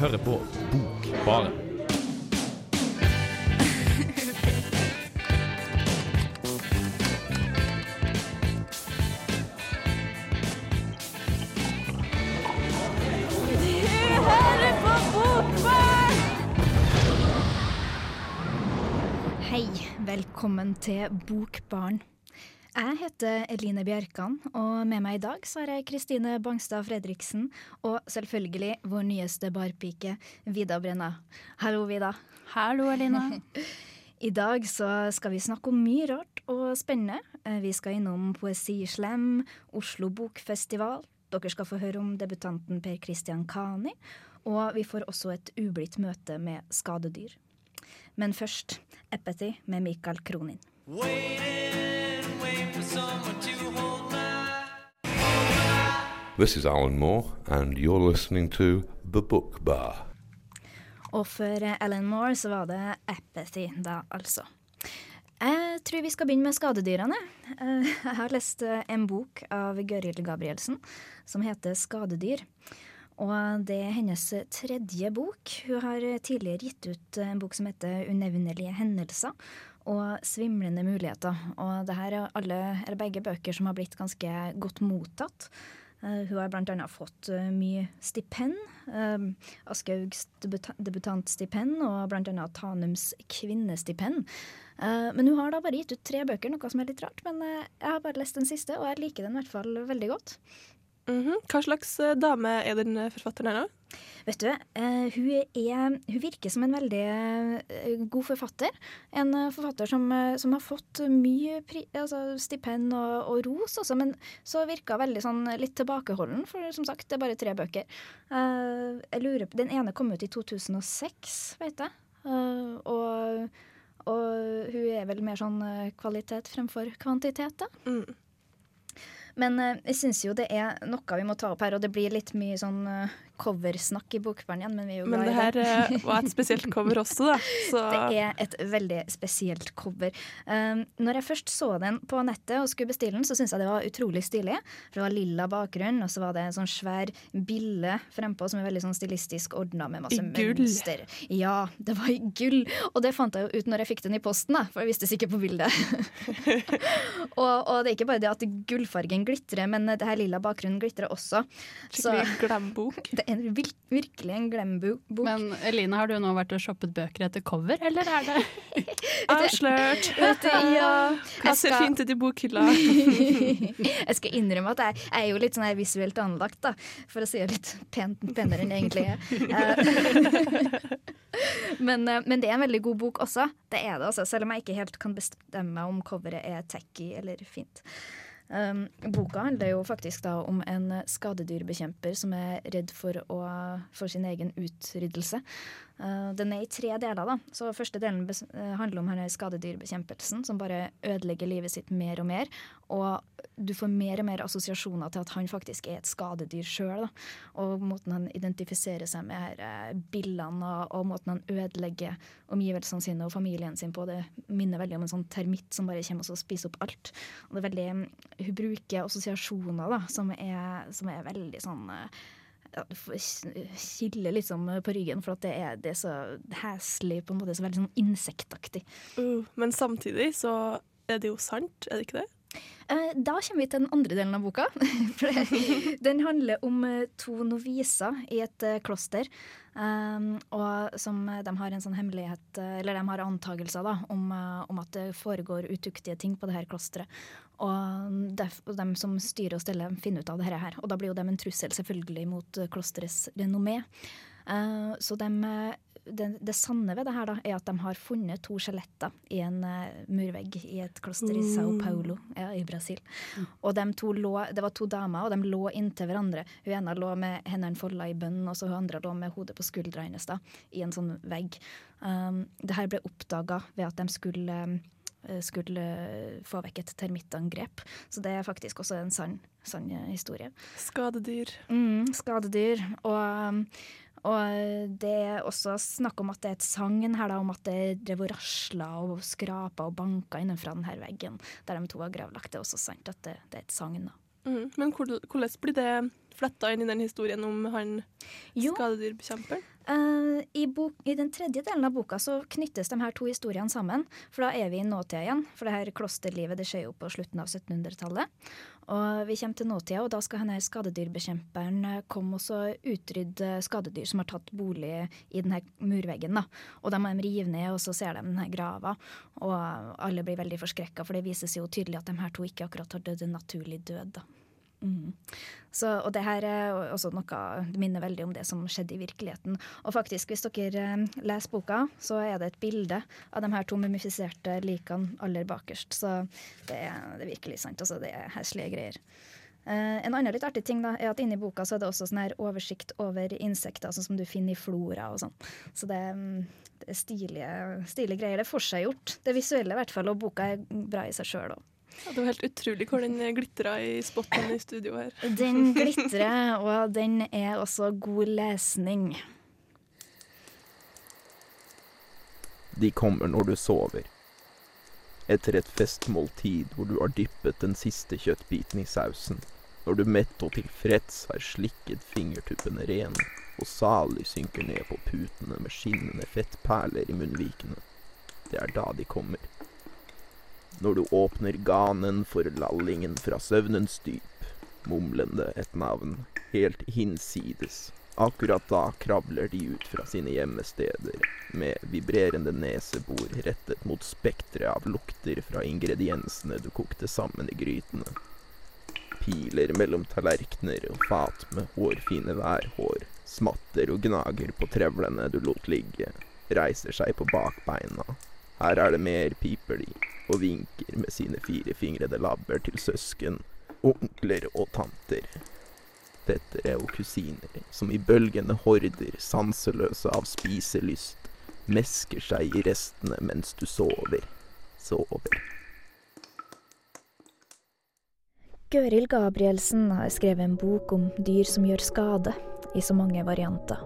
hører på Bokbaren. Hei, velkommen til Bokbarn. Jeg heter Eline Bjerkan, og med meg i dag så har jeg Kristine Bangstad Fredriksen og selvfølgelig vår nyeste barpike, Vida Brenna. Hallo, Vida. Hallo, Eline. I dag så skal vi snakke om mye rart og spennende. Eh, Vi skal innom Poesislam, Oslo Bokfestival. Dere skal få høre om debutanten Per Christian Kani. Og vi får også et ublidt møte med skadedyr. Men først Epathy med Michael Kronin. This is Alan Moore, and you're listening to The Book Bar. Og for Ellen Moore så var det Apathy, da altså. Jeg tror vi skal begynne med skadedyrene. Eh, Jeg har lest en bok av Gøril Gabrielsen som heter 'Skadedyr'. Og det er hennes tredje bok. Hun har tidligere gitt ut en bok som heter 'Unevnelige hendelser' og 'Svimlende muligheter'. Og det her er, alle, er begge bøker som har blitt ganske godt mottatt. Uh, hun har bl.a. fått uh, mye stipend. Uh, Aschehougs debuta debutantstipend og bl.a. Tanums kvinnestipend. Men hun har da bare gitt ut tre bøker, noe som er litt rart. Men jeg har bare lest den siste, og jeg liker den i hvert fall veldig godt. Mhm. Hva slags eh, dame er den eh, forfatteren her, nå? Vet du, uh, hun, er, hun virker som en veldig uh, god forfatter. En uh, forfatter som, som har fått mye pri, altså stipend og, og ros også, men så virka veldig sånn litt tilbakeholden, for som sagt, det er bare tre bøker. Jeg lurer på, Den ene kom ut i 2006, vet jeg. Og, og hun er vel mer sånn kvalitet fremfor kvantitet, da. Mm. Men eh, jeg syns jo det er noe vi må ta opp her, og det blir litt mye sånn eh, coversnakk i Bokbarn igjen, men vi er jo glad i det Men det her eh, var et spesielt cover også, da. Så Det er et veldig spesielt cover. Um, når jeg først så den på nettet og skulle bestille den, så syntes jeg det var utrolig stilig. For det var lilla bakgrunn, og så var det en sånn svær bille frempå som er veldig sånn stilistisk ordna med masse I gull. mønster. Ja, det var i gull. Og det fant jeg jo ut når jeg fikk den i posten, da, for jeg visste sikkert på bildet. og, og det er ikke bare det at gullfargen glitrer, men det her lilla bakgrunnen glitrer også. Så skikkelig glambok. det er vir virkelig en glemmebok. Men Eline, har du nå vært og shoppet bøker etter cover, eller er det Avslørt! Vet du, ja, Hva ser skal- fint ut i bokhylla? jeg skal innrømme at jeg, jeg er jo litt sånn her visuelt anlagt, da, for å si det litt pent, penere enn jeg egentlig er. Eh, men, eh, men det er en veldig god bok også. Det er det, også, selv om jeg ikke helt kan bestemme meg om coveret er tacky eller fint. Um, boka handler jo faktisk da om en skadedyrbekjemper som er redd for, å, for sin egen utryddelse. Uh, den er i tre deler. da. Så Første delen uh, handler om skadedyrbekjempelsen, som bare ødelegger livet sitt mer og mer. Og du får mer og mer assosiasjoner til at han faktisk er et skadedyr sjøl. Og måten han identifiserer seg med her, billene bildene og, måten han ødelegger omgivelsene sine og familien sin på, det minner veldig om en sånn termitt som bare kommer og spiser opp alt. Og det er veldig, hun bruker assosiasjoner da, som er, som er veldig sånn ja, du får kile liksom på ryggen, for at det er, det er så heslig, på en måte, så veldig sånn insektaktig. Uh, men samtidig så er det jo sant, er det ikke det? Eh, Da kommer vi til den andre delen av boka. Den handler om eh, to noviser i et eh, kloster. Um, og som de har en sånn hemmelighet, eller de har antagelser da, om, om at det foregår utuktige ting på det her klosteret. Og de, og de som styrer og steller, finner ut av dette her. Og da blir jo de en trussel selvfølgelig mot eh, klosterets renommé. Eh, så de, eh, det, det sanne ved det her da, er at de har funnet to skjeletter i en murvegg i et kloster i Sao Paulo ja, i Brasil. Og de to lå, Det var to damer, og de lå inntil hverandre. Hun ene lå med hendene folda i bønnen, og så hun andre lå med hodet på skuldra hennes da, i en sånn vegg. Um, det her ble oppdaga ved at de skulle eh, skulle få vekk et termittangrep. Så det er faktisk også en sann, sann eh, historie. Skadedyr. Mm, skadedyr. Og, og det er også snakk om at det er et sagn her, da, om at det drev og rasla og skrapa og banka innenfra denne veggen der de to var gravlagt. Det er også sant at det, det er et sagn. Mm. Men hvordan blir det fletta inn i den historien om han skadedyrbekjemperen? Uh, i, bok, I den tredje delen av boka så knyttes de her to historiene sammen. For da er vi i nåtida igjen. For det her klosterlivet det skjer jo på slutten av 1700-tallet. Og vi kommer til nåtida, og da skal denne skadedyrbekjemperen eh, komme og så utrydde skadedyr som har tatt bolig i den her murveggen. da. Og da må de rive ned, og så ser de den her grava. Og alle blir veldig forskrekka, for det vises jo tydelig at de her to ikke akkurat har dødd en naturlig død. da. Så, og det her er også noe Det minner veldig om det som skjedde i virkeligheten. Og faktisk, hvis dere eh, leser boka, så er det et bilde av de her to mumifiserte likene aller bakerst. Så det er, det er virkelig sant. Altså, det er heslige greier. Eh, en annen litt artig ting da, er at inni boka så er det også sånn her oversikt over insekter, sånn som du finner i flora og sånn. Så det, mm, det er stilige, stilige greier. Det er forseggjort. Det visuelle i hvert fall, og boka er bra i seg sjøl òg. Ja, det var helt utrolig hvor den glitra i spotten i studio her. Den glitrer, og den er også god lesning. De kommer når du sover. Etter et festmåltid hvor du har dyppet den siste kjøttbiten i sausen. Når du mett og tilfreds har slikket fingertuppene rene og salig synker ned på putene med skinnende fettperler i munnvikene. Det er da de kommer. Når du åpner ganen for lallingen fra søvnens dyp, mumlende et navn helt hinsides. Akkurat da kravler de ut fra sine gjemmesteder med vibrerende nesebor rettet mot spekteret av lukter fra ingrediensene du kokte sammen i grytene. Piler mellom tallerkener og fat med hårfine værhår, smatter og gnager på trevlene du lot ligge, reiser seg på bakbeina. Her er det mer, piper de, og vinker med sine firefingrede labber til søsken, onkler og tanter. Fettere og kusiner, som i bølgende horder, sanseløse av spiselyst, mesker seg i restene mens du sover, sover. Gøril Gabrielsen har skrevet en bok om dyr som gjør skade, i så mange varianter.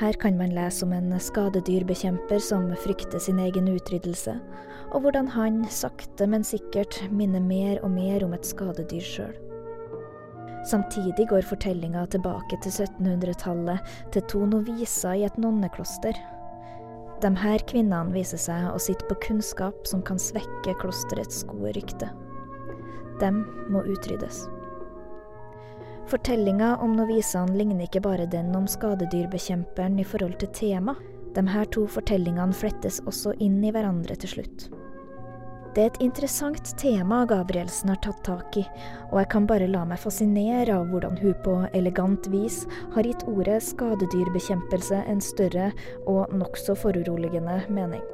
Her kan man lese om en skadedyrbekjemper som frykter sin egen utryddelse, og hvordan han sakte, men sikkert minner mer og mer om et skadedyr sjøl. Samtidig går fortellinga tilbake til 1700-tallet, til to noviser i et nonnekloster. De her kvinnene viser seg å sitte på kunnskap som kan svekke klosterets gode rykte. De må utryddes. Fortellinga om novisene ligner ikke bare den om skadedyrbekjemperen i forhold til tema. De her to fortellingene flettes også inn i hverandre til slutt. Det er et interessant tema Gabrielsen har tatt tak i, og jeg kan bare la meg fascinere av hvordan hun på elegant vis har gitt ordet skadedyrbekjempelse en større og nokså foruroligende mening.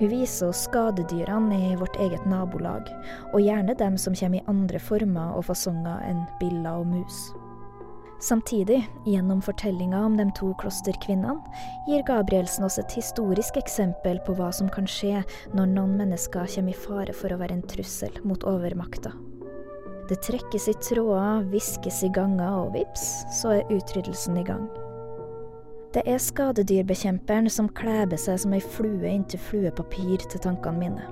Hun viser oss skadedyrene i vårt eget nabolag, og gjerne dem som kommer i andre former og fasonger enn biller og mus. Samtidig, gjennom fortellinga om de to klosterkvinnene, gir Gabrielsen oss et historisk eksempel på hva som kan skje når noen mennesker kommer i fare for å være en trussel mot overmakta. Det trekkes i tråder, hviskes i ganger, og vips, så er utryddelsen i gang. Det er skadedyrbekjemperen som kleber seg som ei flue inntil fluepapir til tankene mine.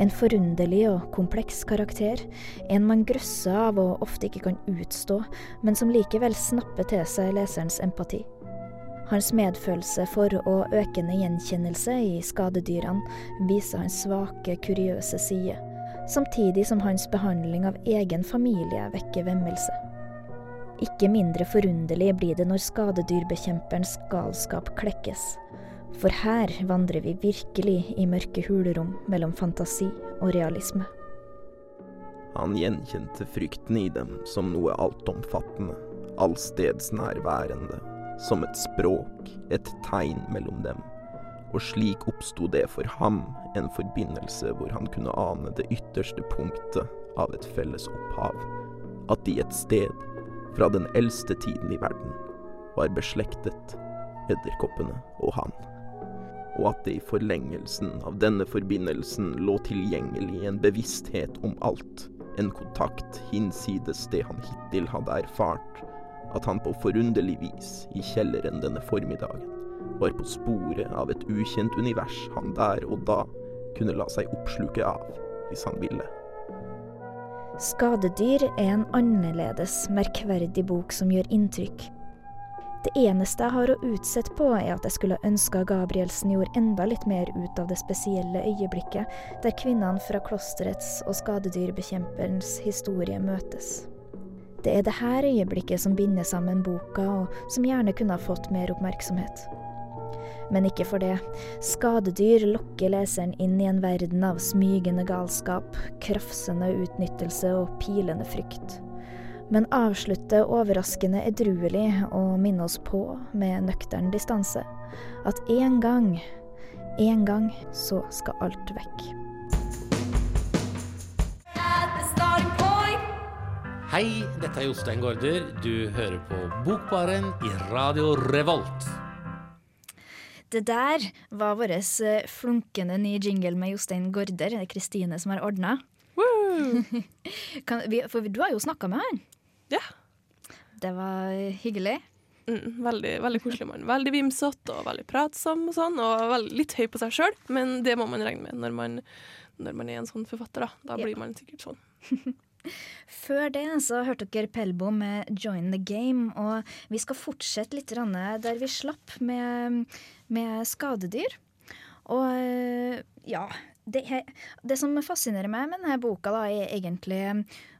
En forunderlig og kompleks karakter, en man grøsser av og ofte ikke kan utstå, men som likevel snapper til seg leserens empati. Hans medfølelse for og økende gjenkjennelse i skadedyrene viser hans svake, kuriøse side, samtidig som hans behandling av egen familie vekker vemmelse. Ikke mindre forunderlig blir det når skadedyrbekjemperens galskap klekkes. For her vandrer vi virkelig i mørke hulrom mellom fantasi og realisme. Han gjenkjente frykten i dem som noe altomfattende, allstedsnærværende, som et språk, et tegn mellom dem. Og slik oppsto det for ham en forbindelse hvor han kunne ane det ytterste punktet av et felles opphav. At de et sted, fra den eldste tiden i verden, var beslektet, edderkoppene og han og at det i forlengelsen av denne forbindelsen lå tilgjengelig en bevissthet om alt, en kontakt hinsides det han hittil hadde erfart, at han på forunderlig vis i kjelleren denne formiddagen var på sporet av et ukjent univers han der og da kunne la seg oppsluke av, hvis han ville. Skadedyr er en annerledes, merkverdig bok som gjør inntrykk. Det eneste jeg har å utsette på, er at jeg skulle ønska Gabrielsen gjorde enda litt mer ut av det spesielle øyeblikket der kvinnene fra klosterets og skadedyrbekjemperens historie møtes. Det er det her øyeblikket som binder sammen boka, og som gjerne kunne ha fått mer oppmerksomhet. Men ikke for det. Skadedyr lokker leseren inn i en verden av smygende galskap, krafsende utnyttelse og pilende frykt. Men avslutter overraskende edruelig og minner oss på, med nøktern distanse, at en gang, en gang, så skal alt vekk. Hei, dette er Jostein Gaarder. Du hører på Bokbaren i Radio Revolt. Det der var vår eh, flunkende nye jingle med Jostein Gaarder. Det er Kristine som har ordna. For du har jo snakka med han. Ja. Det var hyggelig. Mm, veldig, veldig koselig mann. Veldig vimsete og veldig pratsom og sånn, og veldig, litt høy på seg sjøl, men det må man regne med når man, når man er en sånn forfatter. Da, da Ja. blir man sikkert sånn. Før det så hørte dere Pelbo med 'Join the Game', og vi skal fortsette litt der vi slapp med, med skadedyr. Og ja det, det som fascinerer meg med denne boka, da, er egentlig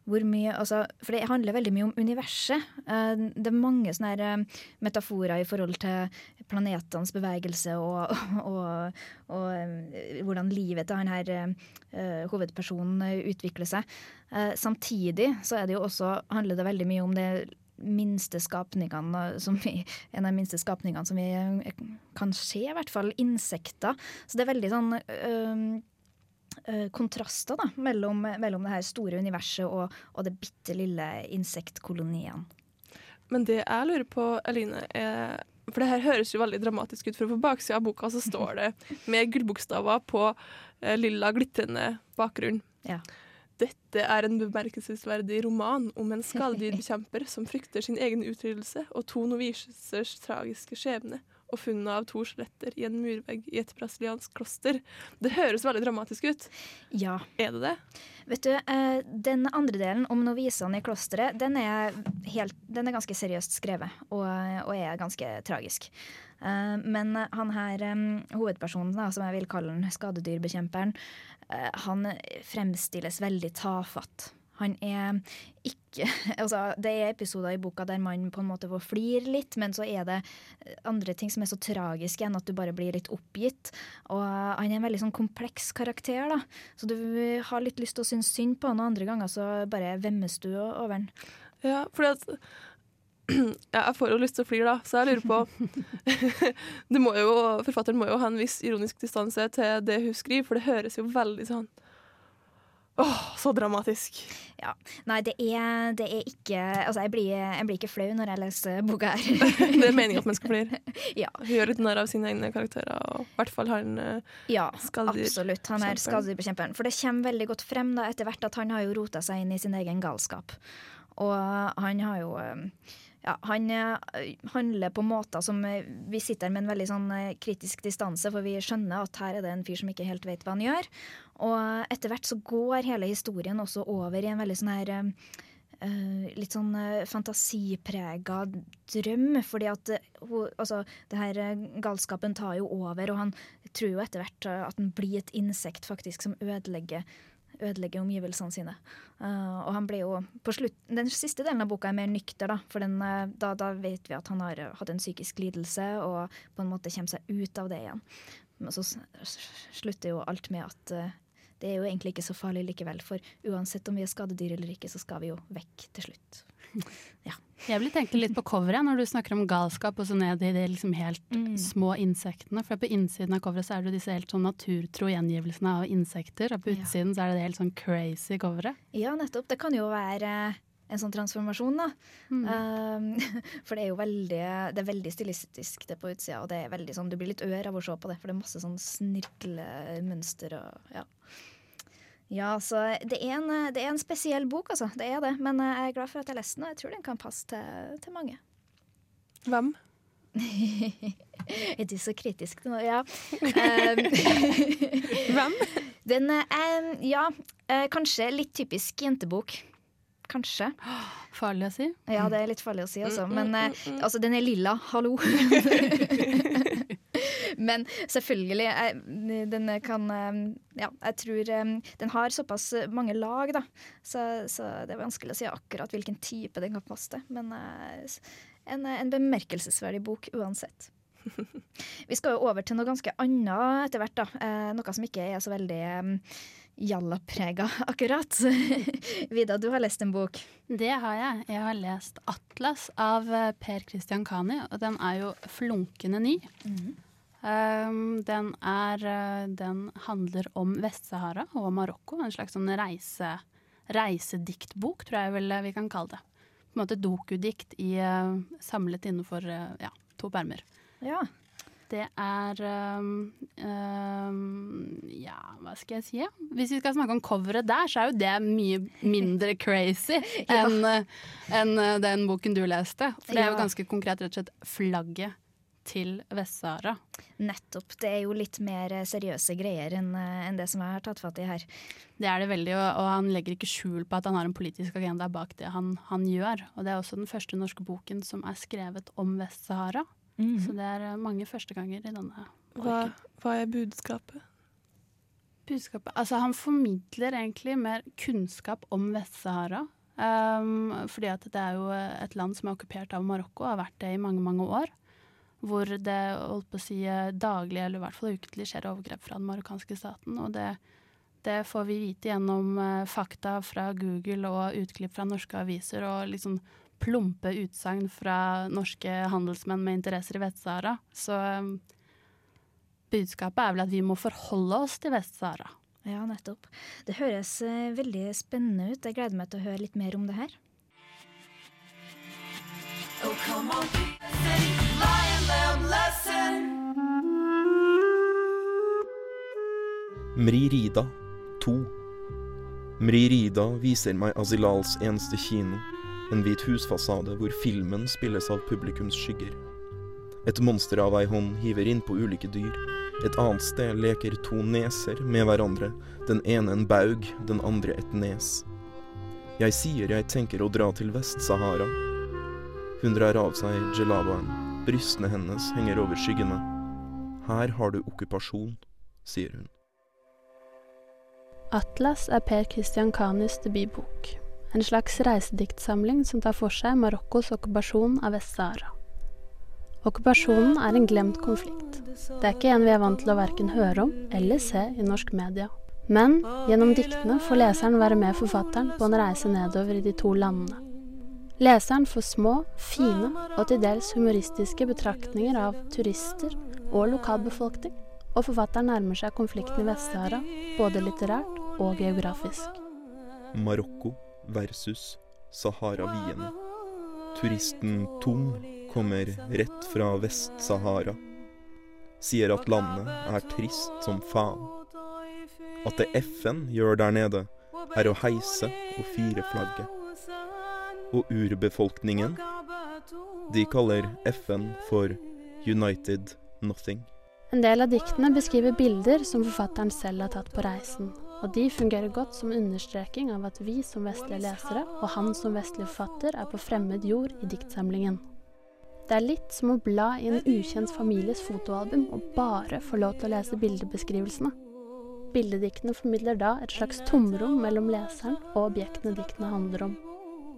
hvor mye altså, For det handler veldig mye om universet. Eh, Det er mange sånne eh, metaforer i forhold til planetenes bevegelse og, og, og eh, hvordan livet til han her hovedpersonen utvikler seg. Samtidig så det også, handler det veldig mye om det minste skapningene som vi, en av de minste skapningene som vi kan se, i hvert fall insekter. Så det er veldig sånn øh, kontraster da, mellom, mellom det her store universet og, og det bitte lille insektkoloniene. Men det jeg lurer på, Eline, er For det her høres jo veldig dramatisk ut, for på baksida av boka så står det med gullbokstaver på eh, lilla, glitrende bakgrunn. Ja. Dette er en bemerkelsesverdig roman om en skadedyrbekjemper som frykter sin egen utryddelse og to novisers tragiske skjebne og funnet av to skjeletter i en murvegg i et brasiliansk kloster. Det høres veldig dramatisk ut. Ja. Er det det? Vet du, eh, Den andre delen om novisene i klosteret, den er, helt, den er ganske seriøst skrevet og, og er ganske tragisk. Eh, Men han her, eh, hovedpersonen, da, som jeg vil kalle den, skadedyrbekjemperen, han fremstilles veldig tafatt. Han er ikke altså, Det er episoder i boka der man på en måte får flire litt, men så er det andre ting som er så tragiske enn at du bare blir litt oppgitt. Og han er en veldig sånn kompleks karakter, da. Så du har litt lyst til å synes synd på han, og andre ganger så bare vemmes du over han. Ja, fordi at jeg får jo lyst til å flire, da, så jeg lurer på det må jo, Forfatteren må jo ha en viss ironisk distanse til det hun skriver, for det høres jo veldig sånn Åh, så dramatisk. Ja. Nei, det er, det er ikke Altså, jeg blir, jeg blir ikke flau når jeg leser boka her. Det er meninga at man skal bli Ja. Gjør litt narr av sine egne karakterer, og i hvert fall han eh, Ja, absolutt. Han er bekjemperen. skadedyrbekjemperen. For det kommer veldig godt frem da, etter hvert at han har jo rota seg inn i sin egen galskap. Og han har jo eh, ja, han eh, handler på måter som Vi sitter med en veldig sånn kritisk distanse, for vi skjønner at her er det en fyr som ikke helt vet hva han gjør. Og etter hvert så går hele historien også over i en veldig sånn her eh, eh, litt sånn uh, fantasiprega drøm, fordi at uh, altså, det her eh, galskapen tar jo over, og han tror jo etter hvert eh, at han blir et insekt faktisk som ødelegger ødelegger omgivelsene sine. Eh, og han blir jo på slutt, Den siste delen av boka er mer nykter, da, for den, eh, da, da vet vi at han har eh, hatt en psykisk lidelse og på en måte kommer seg ut av det igjen. Men så slutter jo alt med at eh, det er jo egentlig ikke så farlig likevel, for uansett om vi er skadedyr eller ikke, så skal vi jo vekk til slutt. Jeg blir tenkt litt på coveret når du snakker om galskap og så ned i de liksom helt Mm. små insektene. For på innsiden av coveret så er det disse helt sånn naturtro gjengivelsene av insekter. Og på Ja. utsiden så er det det helt sånn crazy coveret. Ja, nettopp. Det kan jo være en sånn transformasjon, da. Mm. Um, for det er jo veldig, det er veldig stilistisk det på utsida, og det er veldig sånn, du blir litt ør av å se på det, for det er masse sånn snirklemønster og ja. Ja, så det er, en, det er en spesiell bok, altså. Det er det. Men jeg er glad for at jeg leste den, og jeg tror den kan passe til, til mange. Hvem? Er du så kritisk nå? Ja. Um, Hvem? Den er Ja, eh, kanskje litt typisk jentebok. Kanskje. Farlig å si. Ja, det er litt farlig å si, altså. Men eh, mm. altså, den er lilla. Hallo. Men selvfølgelig, eh, den kan Ja, jeg tror den har såpass mange lag, da. Så, så det er vanskelig å si akkurat hvilken type den kan passe til. Men eh, en, en bemerkelsesverdig bok uansett. Vi skal jo over til noe ganske annet etter hvert, da. Eh, noe som ikke er så veldig um, jallaprega, akkurat. Vida, du har lest en bok. Det har jeg. Jeg har lest 'Atlas' av eh, Per Christian Kani, og den er jo flunkende ny. Um, den, er, eh, den handler om Vest-Sahara og Marokko. En slags sånn reise, reisediktbok, tror jeg vel vi kan kalle det. På en måte dokudikt i, eh, samlet innenfor eh, ja, to permer. Ja. Det er um, um, Ja, hva skal jeg si? Hvis vi skal snakke om coveret der, så er jo det mye mindre crazy Ja. enn en eh, den boken du leste. For det er jo ganske konkret rett og slett flagget til Vest-Sahara. Nettopp. Det er jo litt mer eh, seriøse greier enn en det som jeg har tatt fatt i her. Det er det veldig, og, og han legger ikke skjul på at han har en politisk agenda bak det han, han gjør. Og det er også den første norske boken som er skrevet om Vest-Sahara. Så det er eh, mange førsteganger i denne Hva, hva er budskapet? budskapet Altså, han formidler egentlig mer kunnskap om Vest-Sahara. Um, fordi at det er jo et land som er okkupert av Marokko, og har vært det i mange, mange år. Hvor det holdt på å si eh, daglig, eller i hvert fall ukentlig, skjer overgrep fra den marokkanske staten. Og det, det får vi vite gjennom eh, fakta fra Google og utklipp fra norske aviser, og liksom plumpe utsagn fra norske handelsmenn med interesser i Vest-Sahara. Så um, budskapet er vel at vi må forholde oss til Vest-Sahara. Ja, nettopp. Det høres eh, veldig spennende ut. Jeg gleder meg til å høre litt mer om det her. Mririda 2 Mririda viser meg Azilals eneste kino, en hvit husfasade hvor filmen spilles av publikums skygger. Et monster av ei hånd hiver innpå ulike dyr. Et annet sted leker to neser med hverandre, den ene en baug, den andre et nes. Jeg sier jeg tenker å dra til Vest-Sahara. Hun drar av seg jelabaen. Brystene hennes henger over skyggene. Her har du okkupasjon, sier hun. Atlas er Per Christian Kanis debutbok. En slags reisediktsamling som tar for seg Marokkos okkupasjon av Vest-Sahara. Okkupasjonen er en glemt konflikt. Det er ikke en vi er vant til å verken høre om eller se i norsk media. Men gjennom diktene får leseren være med forfatteren på en reise nedover i de to landene. Leseren får små, fine og til dels humoristiske betraktninger av turister og lokalbefolkning, og forfatteren nærmer seg konflikten i Vest-Sahara både litterært og geografisk. Marokko versus Sahara-Viene. Turisten Tom kommer rett fra Vest-Sahara. Sier at landet er trist som faen. At det FN gjør der nede, er å heise og fire flagget. Og urbefolkningen, de kaller FN for United Nothing. En del av diktene beskriver bilder som forfatteren selv har tatt på reisen, og de fungerer godt som understreking av at vi som vestlige lesere og han som vestlig forfatter er på fremmed jord i diktsamlingen. Det er litt som å bla i en ukjent families fotoalbum og bare få lov til å lese bildebeskrivelsene. Bildediktene formidler da et slags tomrom mellom leseren og objektene diktene handler om.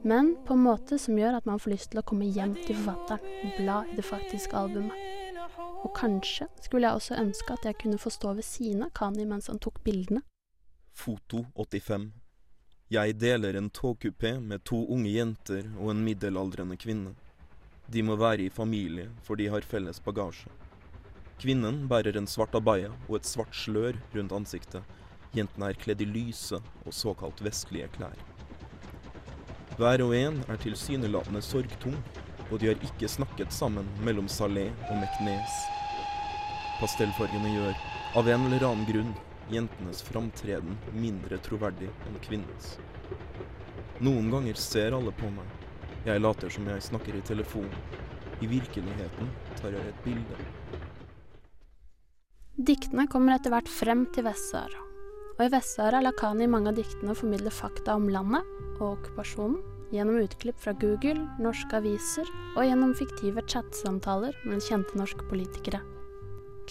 Men på en måte som gjør at man får lyst til å komme hjem til forfatteren og bla i det faktiske albumet. Og kanskje skulle jeg også ønske at jeg kunne få stå ved siden av Kani mens han tok bildene. Foto 85. Jeg deler en togkupé med to unge jenter og en middelaldrende kvinne. De må være i familie, for de har felles bagasje. Kvinnen bærer en svart abaya og et svart slør rundt ansiktet. Jentene er kledd i lyse og såkalt vestlige klær. Hver og en er tilsynelatende sorgtung, og de har ikke snakket sammen mellom Salé og Meknes. Pastellfargene gjør, av en eller annen grunn, jentenes framtreden mindre troverdig enn kvinnens. Noen ganger ser alle på meg. Jeg later som jeg snakker i telefon. I virkeligheten tar jeg et bilde. Diktene kommer etter hvert frem til Vest-Sahara. Og i Vest-Sahara lar Kani mange av diktene formidle fakta om landet og okkupasjonen gjennom utklipp fra Google, norske aviser og gjennom fiktive chatsamtaler med kjente norske politikere.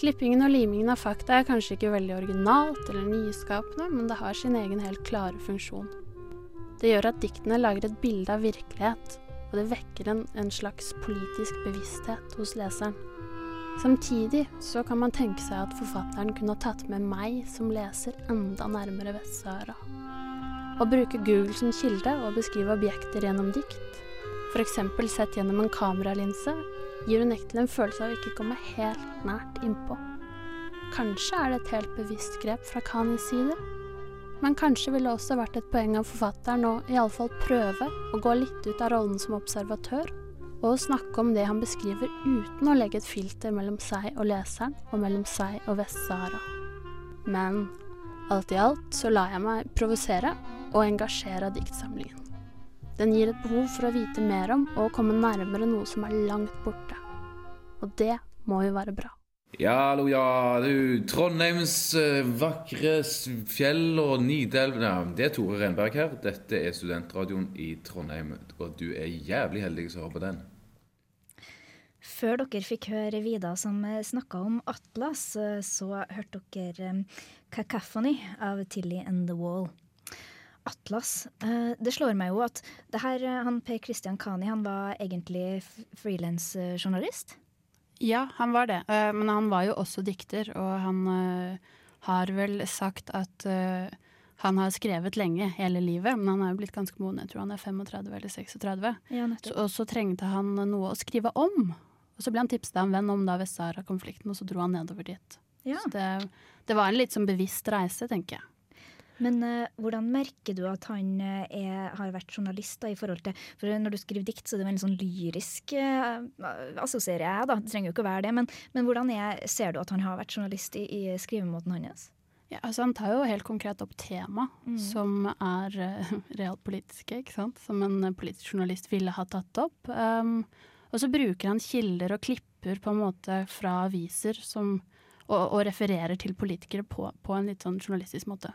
Klippingen og limingen av fakta er kanskje ikke veldig originalt eller nyskapende, men det har sin egen helt klare funksjon. Det gjør at diktene lager et bilde av virkelighet, og det vekker en, en slags politisk bevissthet hos leseren. Samtidig så kan man tenke seg at forfatteren kunne ha tatt med meg som leser enda nærmere Vest-Sahara. Å bruke Google som kilde og beskrive objekter gjennom dikt, f.eks. sett gjennom en kameralinse, gir unektelig en følelse av å ikke komme helt nært innpå. Kanskje er det et helt bevisst grep fra Kanis side, men kanskje ville det også vært et poeng av forfatteren å iallfall prøve å gå litt ut av rollen som observatør, og å snakke om det han beskriver uten å legge et filter mellom seg og leseren, og mellom seg og Vest-Sahara. Men alt i alt så lar jeg meg provosere og engasjere av diktsamlingen. Den gir et behov for å vite mer om og komme nærmere noe som er langt borte. Og det må jo være bra. Ja, hallo, ja. Du, Trondheims eh, vakre fjell og Nidelv ja, Det er Tore Renberg her. Dette er studentradioen i Trondheim. Og du er jævlig heldig som hører på den. Før dere fikk høre Vida som snakka om Atlas, eh, så hørte dere eh, Cacophony av Tilly and the Wall. Atlas. eh, Det slår meg jo at det her, eh, han Per Christian Kani han var egentlig frilansjournalist. Ja, han var det. Eh, men han var jo også dikter, og han har vel sagt at han har skrevet lenge, hele livet, men han er jo blitt ganske moden. Jeg tror han er 35 eller 36. Ja, Så, og så trengte han noe å skrive om. Og så ble han tipset av en venn om da Vest-Sahara-konflikten, og så dro han nedover dit. Ja. Så det, det var en litt sånn bevisst reise, tenker jeg. Men uh, hvordan merker du at han eh, er, har vært journalist? da, i forhold til, for Når du skriver dikt, så er det veldig sånn lyrisk, uh, assosierer jeg. da, Det trenger jo ikke å være det. Men, men hvordan er, ser du at han har vært journalist i, i skrivemåten hans? Ja, altså Han tar jo helt konkret opp tema Mm. som er uh, realpolitiske, ikke sant? som en eh, politisk journalist ville ha tatt opp. Um, og så bruker han kilder og klipper på en måte fra aviser som, og, og refererer til politikere på, på en litt sånn journalistisk måte.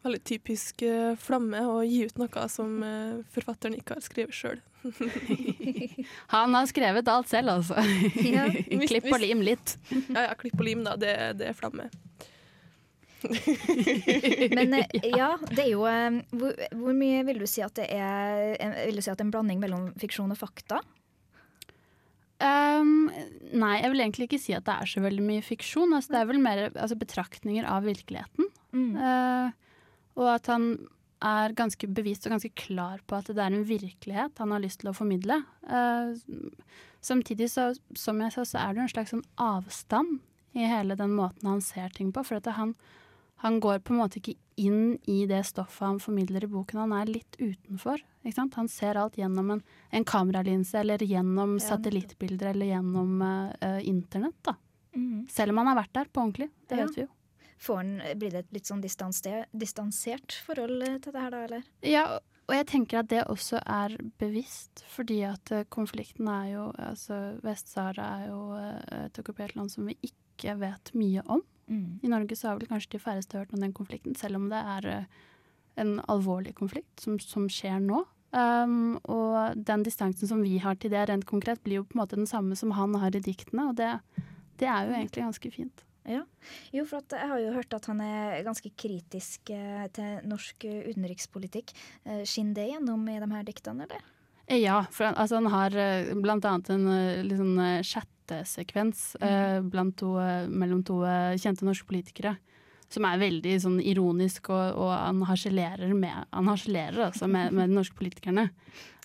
Veldig typisk uh, Flamme å gi ut noe som uh, forfatteren ikke har skrevet sjøl. Han har skrevet alt selv, altså. Ja, Klipp og lim litt. Ja ja, klipp og lim, da. Det, det er Flamme. Men eh, ja, det er jo hvor, hvor mye vil du si at det er Vil du si at det er en blanding mellom fiksjon og fakta? Um, nei, jeg vil egentlig ikke si at det er så veldig mye fiksjon. Altså, det er vel mer altså, betraktninger av virkeligheten. Mm. Eh, og at han er ganske bevisst og ganske klar på at det er en virkelighet han har lyst til å formidle. Uh, samtidig, så, som jeg sa, så er det en slags sånn avstand i hele den måten han ser ting på. For at han, han går på en måte ikke inn i det stoffet han formidler i boken. Han er litt utenfor. Han ser alt gjennom en, en kameralinse, eller gjennom satellittbilder, eller gjennom eh, internett. da. Mm. Selv om han har vært der på ordentlig. Det Ja. vet vi jo. Får han, blir det et litt sånn distanse- distansert forhold eh, til det her, da, eller? Ja, og jeg tenker at det også er bevisst, fordi at eh, konflikten er jo Altså, Vest-Sahara er jo eh, et okkupert land som vi ikke vet mye om. Mm. I Norge så har vel kanskje de færreste hørt om den konflikten, selv om det er eh, en alvorlig konflikt som, som skjer nå. Um, og den distansen som vi har til det rent konkret, blir jo på en måte den samme som han har i diktene, og det, det er jo egentlig ganske fint. Ja. Jo, for at jeg har jo hørt at han er ganske kritisk eh, til norsk eh, utenrikspolitikk. Eh, Skinner det gjennom i de her diktene, eller? Ja, for han, altså han har blant annet en liksom, litt sånn eh, eh, blant to, mellom to kjente norske politikere. Som er veldig sånn ironisk, og, og han harselerer med Han altså med, med de norske politikerne.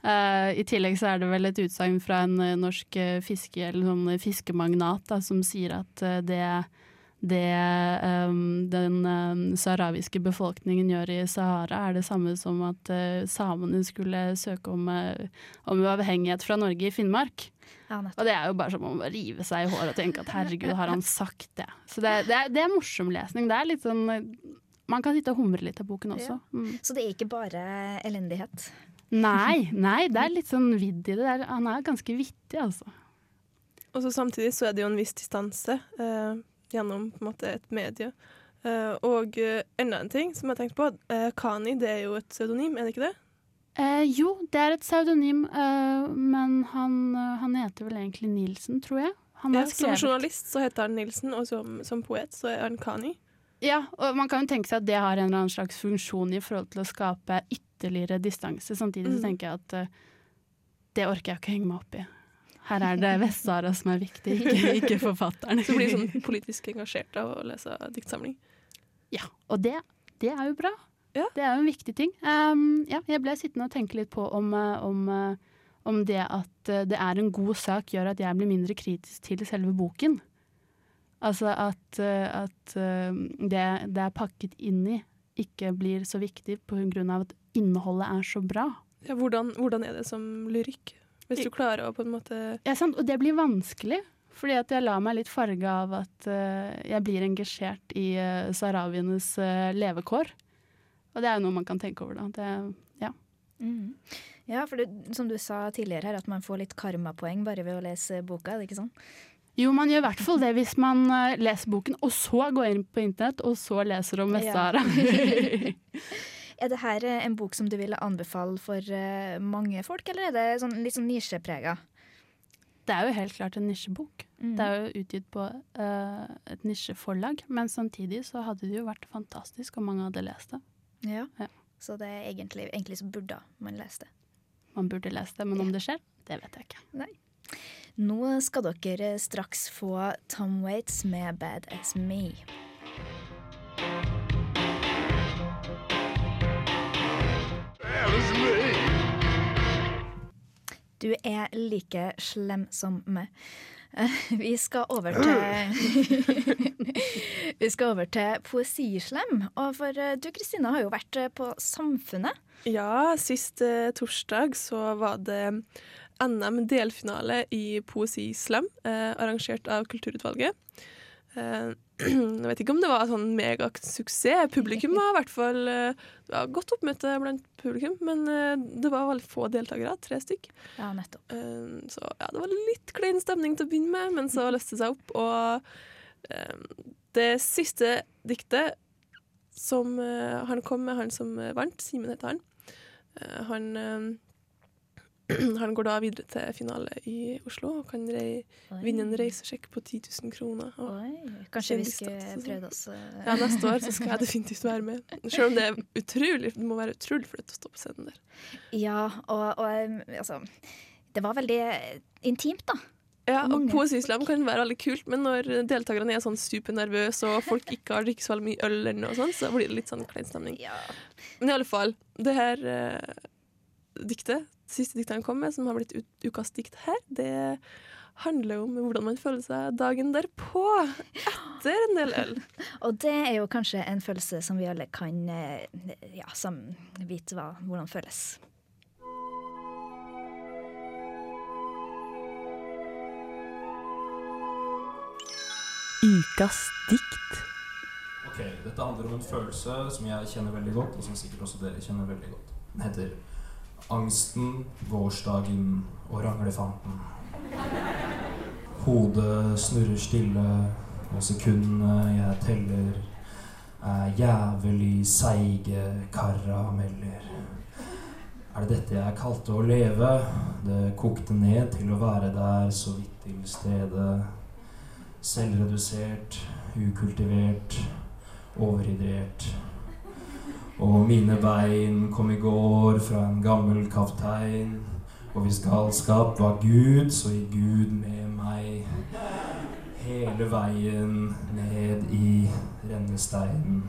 Eh, I tillegg så er det vel et utsagn fra en norsk fiske, eller sånn fiskemagnat da, som sier at det det um, den um, saharawiske befolkningen gjør i Sahara, er det samme som at uh, samene skulle søke om, uh, om uavhengighet fra Norge i Finnmark. Ja. Og det er jo bare som å rive seg i håret og tenke at herregud, har han sagt det? Så det, det, er, det er morsom lesning. Det er litt sånn eh, Man kan sitte og humre litt av boken også. Mm. Så det er ikke bare elendighet? Nei, nei, det er litt sånn vidd i det. det er, han er ganske vittig, altså. og så samtidig så er det jo en viss distanse eh, gjennom måte et medie. Uh, og eh, enda en ting som jeg har tenkt på. Uh, Kani det er jo et pseudonym, er det ikke det? Eh, jo, det er et pseudonym, eh, men han, han heter vel egentlig Nilsen, tror jeg. Han Ja, som journalist så heter han Nilsen, og som, som poet så er han Kani. Ja, og man kan jo tenke seg at det har en eller annen slags funksjon i forhold til å skape ytterligere distanse. Samtidig så Mm. tenker jeg at eh, det orker jeg ikke å henge meg opp i. Her er det Vest-Sahara som er viktig, ikke, ikke forfatteren. Så blir sånn politisk engasjert av å lese diktsamling. Ja, og det, det er jo bra. Ja. Det er jo en viktig ting. Um, ja, jeg ble sittende og tenke litt på om, eh, om, eh, om det at eh, det er en god sak gjør at jeg blir mindre kritisk til selve boken. Altså at, at det det er pakket inn i, ikke blir så viktig på grunn av at innholdet er så bra. Ja, hvordan, hvordan er det som lyrikk? Hvis du klarer å på en måte Ja, sant? Og det blir vanskelig, fordi at jeg lar meg litt farge av at uh, jeg blir engasjert i uh, saharawienes uh, levekår. Og det er jo noe man kan tenke over, da. Det, ja. Mm. Ja, for det, som du sa tidligere her, at man får litt karmapoeng bare ved å lese boka, er det ikke sånn? Jo, man gjør i hvert fall det hvis man eh, leser boken, og så går inn på internett, og så leser om Vest-Sahara. Er det her eh, en bok som du ville anbefale for eh, mange folk, eller er det sånn, litt sånn nisjeprega? det er jo helt klart en nisjebok. Mm. Det er jo utgitt på uh, et nisjeforlag, men samtidig så hadde det jo vært fantastisk om mange hadde lest det. Ja. Ja. Så det er egentlig, egentlig så burde man lese det. Man burde lese det, men om det skjer, det vet jeg ikke. Nå skal dere straks få Tom Waits med 'Bad As Me'. Du er like slem som meg. Eh, Vi skal over til Vi skal over til poesislem. Og for eh, du Kristina har jo vært eh, på Samfunnet. Ja, sist eh, torsdag så var det NM delfinale i poesislem, eh, arrangert av Kulturutvalget. Eh, jeg vet ikke om det var sånn megasuksess. Publikum var i hvert fall eh, Det var godt oppmøte blant publikum, men eh, det var veldig få deltakere, tre stykk. Ja, nettopp. Så ja, det var litt klein stemning til å begynne med, men så løste det seg opp. Og det siste diktet som han kom med, han som vant, Simen heter han, han han går da videre til finale i Oslo og kan vinne en reisesjekk på 10 000 kroner. Oi, kanskje vi skulle prøvd oss eh, ja, neste år så skal jeg definitivt være med. Selv om det er utrolig Det må være utrolig flaut å stå på scenen der. Ja, og, og um, altså Det var veldig intimt, da. Ja, og. Poesislam kan være veldig kult, men når deltakerne er sånn supernervøse og folk ikke har drukket så veldig mye øl, eller noe sånt, så blir det litt sånn klein stemning. Ja. Men i alle fall, det her eh, diktet, det siste diktet han kom med, som har blitt ut, ukas dikt her, det handler om hvordan man føler seg dagen derpå, etter en del øl. Og det er jo kanskje en følelse som vi alle kan eh, ja, som vite hva, hvordan føles. Ukas dikt. Ok, Dette handler om en følelse som jeg kjenner veldig godt, og som sikkert også dere kjenner veldig godt. Den heter Angsten, gårsdagen og ranglefanten. Hodet snurrer stille, og sekundene jeg teller, er jævlig seige karameller. Er det dette jeg kalte å leve? Det kokte ned til å være der så vidt til stede. Selvredusert, ukultivert, overhydrert. Og mine bein kom i går fra en gammel kaptein. Og hvis galskap var Gud, så gikk Gud med meg. Hele veien ned i rennesteinen.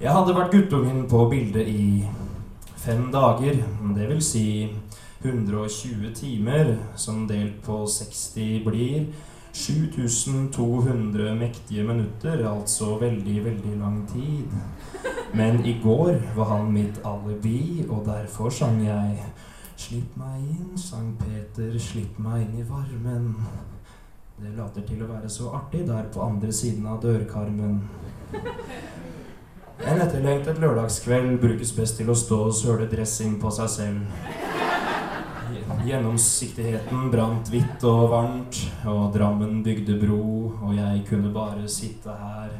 Jeg hadde vært guttungen på bildet i fem dager. Det vil si 120 timer, som delt på 60 blir 7200 mektige minutter, altså veldig, veldig lang tid. Men i går var han mitt alibi, og derfor sang jeg Slipp meg inn, sang Peter, slipp meg inn i varmen. Det later til å være så artig der på andre siden av dørkarmen. En etterlengtet lørdagskveld brukes best til å stå og søle dressing på seg selv. Gjennomsiktigheten brant hvitt og varmt, og Drammen bygde bro, og jeg kunne bare sitte her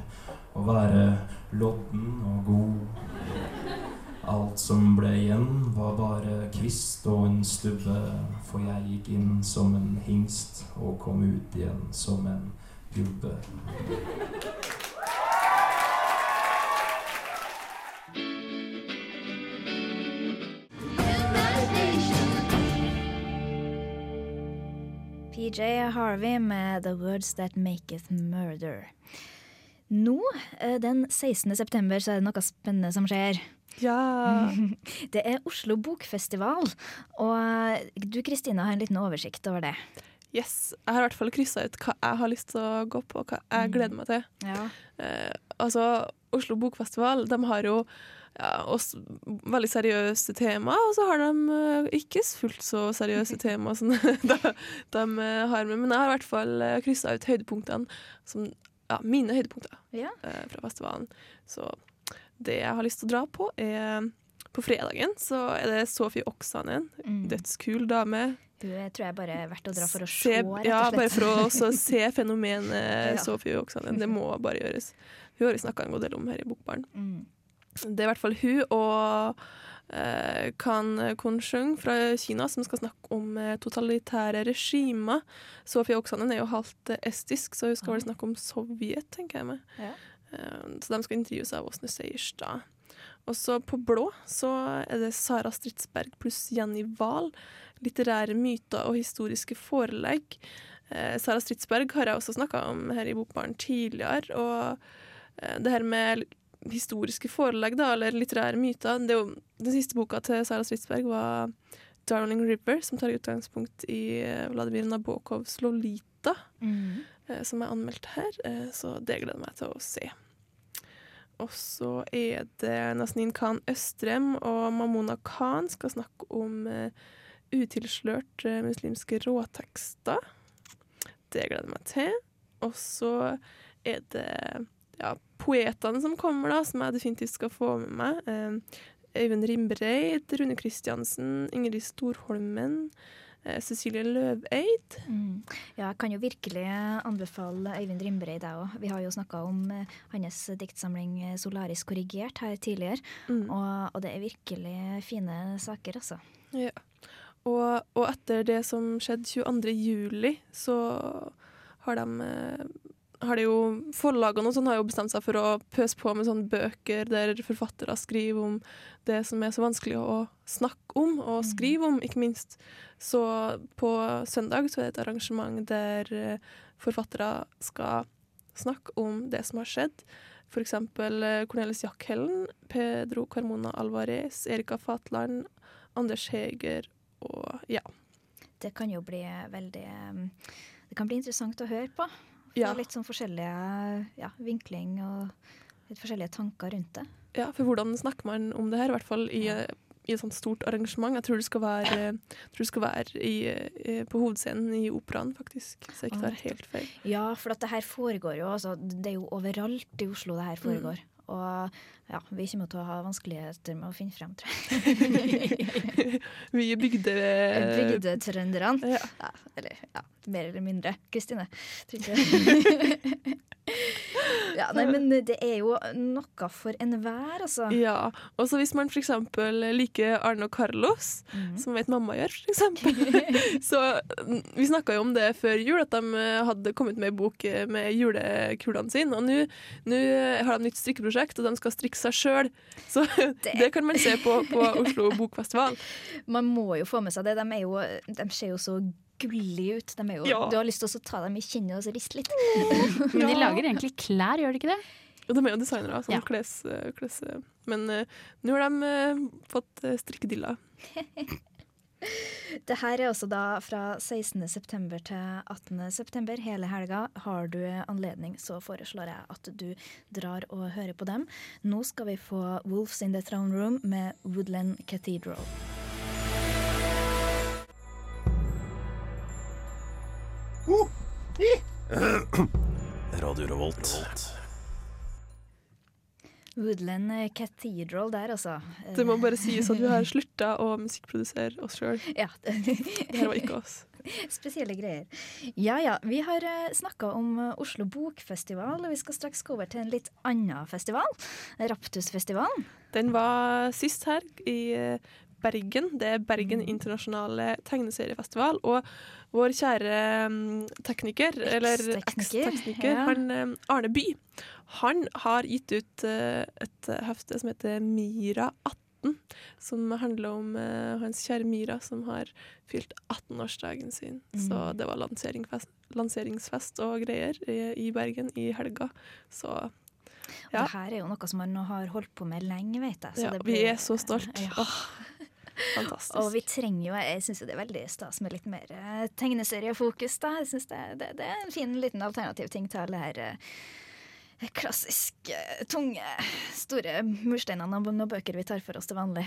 og være lodden og god. Alt som ble igjen, var bare kvist og en stubbe, for jeg gikk inn som en hingst og kom ut igjen som en gubbe. PJ Harvey med 'The Words That Maketh Murder'. Nå, eh, den 16. september, så er det noe spennende som skjer. Ja. Det er Oslo Bokfestival, og du Kristina har en liten oversikt over det. Yes. Jeg har i hvert fall kryssa ut hva jeg har lyst til å gå på, og hva jeg gleder meg til. Ja. Eh, altså, Oslo Bokfestival de har jo ja, også, veldig seriøse tema, og så har de eh, ikke fullt så seriøse tema som de, de eh, har med. Men jeg har i hvert fall uh, kryssa ut høydepunktene, som, ja, mine høydepunkter Ja. eh, fra festivalen. Så det jeg har lyst til å dra på, er på fredagen så er det Sofie Oksanen. Mm. Dødskul dame. Hun er- tror jeg bare er verdt å dra for å Se, se, rett og slett. bare for å se fenomenet Ja. Sofie Oksanen. Det må bare gjøres. Hun har vi snakka en god del om her i Bokbaren. Mm. Det er i hvert fall hun og eh, Kan Konshung fra Kina som skal snakke om eh, totalitære regimer. Sofie Oksanen er jo halvt eh, estisk, så hun skal vel snakke om Sovjet, tenker jeg meg. Ja. Eh, så de skal intervjues av Åsne Seierstad. Og så på blå så er det Sara Stridsberg pluss Jenny Wahl. Litterære myter og historiske forelegg. Eh, Sara Stridsberg har jeg også snakka om her i Bokbaren tidligere. Og det her med historiske forelegg, da, eller litterære myter det er jo, Den siste boka til Sara Stridsberg var 'Darling River', som tar utgangspunkt i eh, Vladimir Nabokovs 'Lolita', Mm. eh, som er anmeldt her. Eh, så det gleder jeg meg til å se. Og så er det Nasnin Khan Østrem og Mamona Khan skal snakke om utilslørt muslimske råtekster. Det gleder jeg meg til. Og så er det ja, poetene som kommer, da, som jeg definitivt skal få med meg. Eh, Øyvind Rimbreit, Rune Kristiansen, Ingrid Storholmen, eh, Cecilie Løveid. Mm. Ja, jeg kan jo virkelig anbefale Øyvind Rimbrei deg òg. Vi har jo snakka om eh, hans diktsamling 'Solaris korrigert' her tidligere. Mm. Og, og det er virkelig fine saker, altså. Ja. Og, og etter det som skjedde 22. juli, så har de har det jo Forlagene og sånn har jo bestemt seg for å pøse på med sånne bøker der forfattere skriver om det som er så vanskelig å snakke om og skrive om, ikke minst. Så på søndag så er det et arrangement der eh, forfattere skal snakke om det som har skjedd. Eksempel eh, Cornelis Jackhellen, Pedro Carmona Alvarez, Erika Fatland, Anders Heger og ja. Det kan jo bli veldig um, Det kan bli interessant å høre på. Ja. litt sånn forskjellige ja, vinkling og litt forskjellige tanker rundt det. Ja, for hvordan snakker man om det her, i hvert fall i, i et sånt stort arrangement. Jeg tror det skal være, det skal være i, på hovedscenen i operaen, faktisk. Så jeg ikke tar helt feil. Ja, for at det her foregår jo altså, Det er jo overalt i Oslo det her foregår. Og ja, vi kommer til å ha vanskeligheter med å finne frem, tror jeg. Vi er bygde... Bygdetrønderne. Ja. Ja, eller ja, mer eller mindre. Kristine. ja, nei, men det er jo noe for enhver, altså. Ja, og så hvis man eksempel liker Arne og Carlos, Mhm. som vet mamma gjør, eksempel. så mm, vi snakka jo om det før jul, at de eh, hadde kommet med ei bok eh, med julekulene sine. Og nå har de nytt strikkeprosjekt, og de skal strikke seg sjøl. Så det. kan man se på på Oslo Bokfestival. Man må jo få med seg det. De, er jo, de ser jo så gullige ut. De er jo, Ja. Du har lyst til å ta dem i kinnet og riste litt. Men de lager egentlig klær, gjør de ikke det? Ja, de er jo designere, sånn Ja. kles, eh, kles Men uh, nå har de uh, fått uh, strikkedilla. Det her er også da fra 16. september til 18. september. Hele helga har du anledning, så foreslår jeg at du drar og hører på dem. Nå skal vi få Wolves in the Throne Room med Woodland Cathedral. Radio Revolt. Woodland Cathedral der, altså. Det må bare sies at vi har slutta å musikkprodusere oss sjøl. Ja. Det her var ikke oss. Spesielle greier. Ja ja, vi har snakka om eh, Oslo Bokfestival, og vi skal straks gå over til en litt annen festival. Raptusfestivalen. Den var sist her i eh, Bergen. Det er Bergen Mm. internasjonale tegneseriefestival. Og vår kjære mm, tekniker, eller Eks-tekniker, ja. han eh, Arne By, han har gitt ut eh, et hefte som heter Mira 18. Som handler om eh, hans kjære Mira, som har fylt 18-årsdagen sin. Så Mm. det var lanseringsfest, lanseringsfest og greier i, i Bergen i helga. Så Og det her er jo noe som man har holdt på med lenge, vet jeg. så ja, det vi er så stolt. Ja. Fantastisk. Og vi trenger jo, jeg syns det er veldig stas med litt mer eh, tegneseriefokus. da. Jeg synes det, det, det er en fin liten alternativ ting til alle her klassisk tunge, store mursteinene og bøker vi tar for oss til vanlig.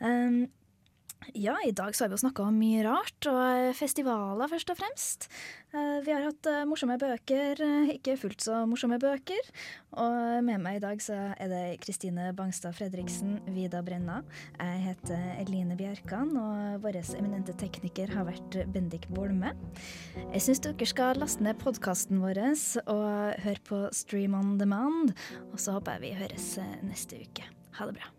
Um, ja, i dag så har vi jo snakka om mye rart, og festivaler først og fremst. Eh, Vi har hatt eh, morsomme bøker, eh, ikke fullt så morsomme bøker. Og med meg i dag så er det Kristine Bangstad Fredriksen, Vida Brenna. Jeg heter Eline Bjerkan, og vår eminente tekniker har vært Bendik Bolme. Jeg syns dere skal laste ned podkasten vår og høre på Stream on demand. Og så håper jeg vi høres neste uke. Ha det bra.